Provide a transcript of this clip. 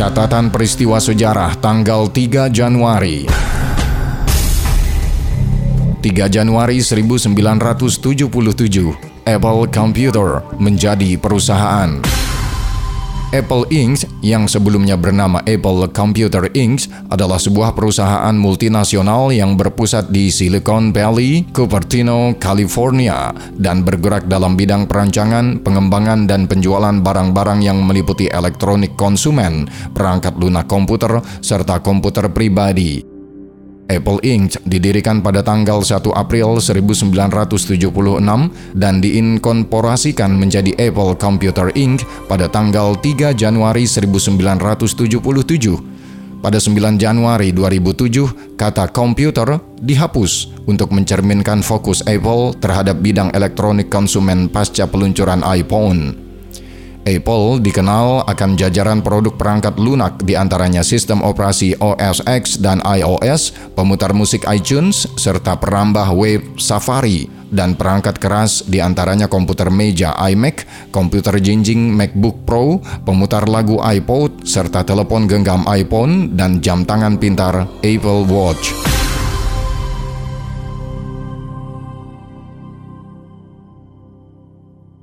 Catatan peristiwa sejarah tanggal 3 Januari. 3 Januari 1977 Apple Computer menjadi perusahaan Apple Inc. yang sebelumnya bernama Apple Computer Inc. adalah sebuah perusahaan multinasional yang berpusat di Silicon Valley, Cupertino, California, dan bergerak dalam bidang perancangan, pengembangan, dan penjualan barang-barang yang meliputi elektronik konsumen, perangkat lunak komputer, serta komputer pribadi. Apple Inc. didirikan pada tanggal 1 April 1976 dan diinkorporasikan menjadi Apple Computer Inc. pada tanggal 3 Januari 1977. Pada 9 Januari 2007, kata komputer dihapus untuk mencerminkan fokus Apple terhadap bidang elektronik konsumen pasca peluncuran iPhone. Apple dikenal akan jajaran produk perangkat lunak di antaranya sistem operasi OS X dan iOS, pemutar musik iTunes, serta perambah web Safari, dan perangkat keras di antaranya komputer meja iMac, komputer jinjing MacBook Pro, pemutar lagu iPod, serta telepon genggam iPhone dan jam tangan pintar Apple Watch.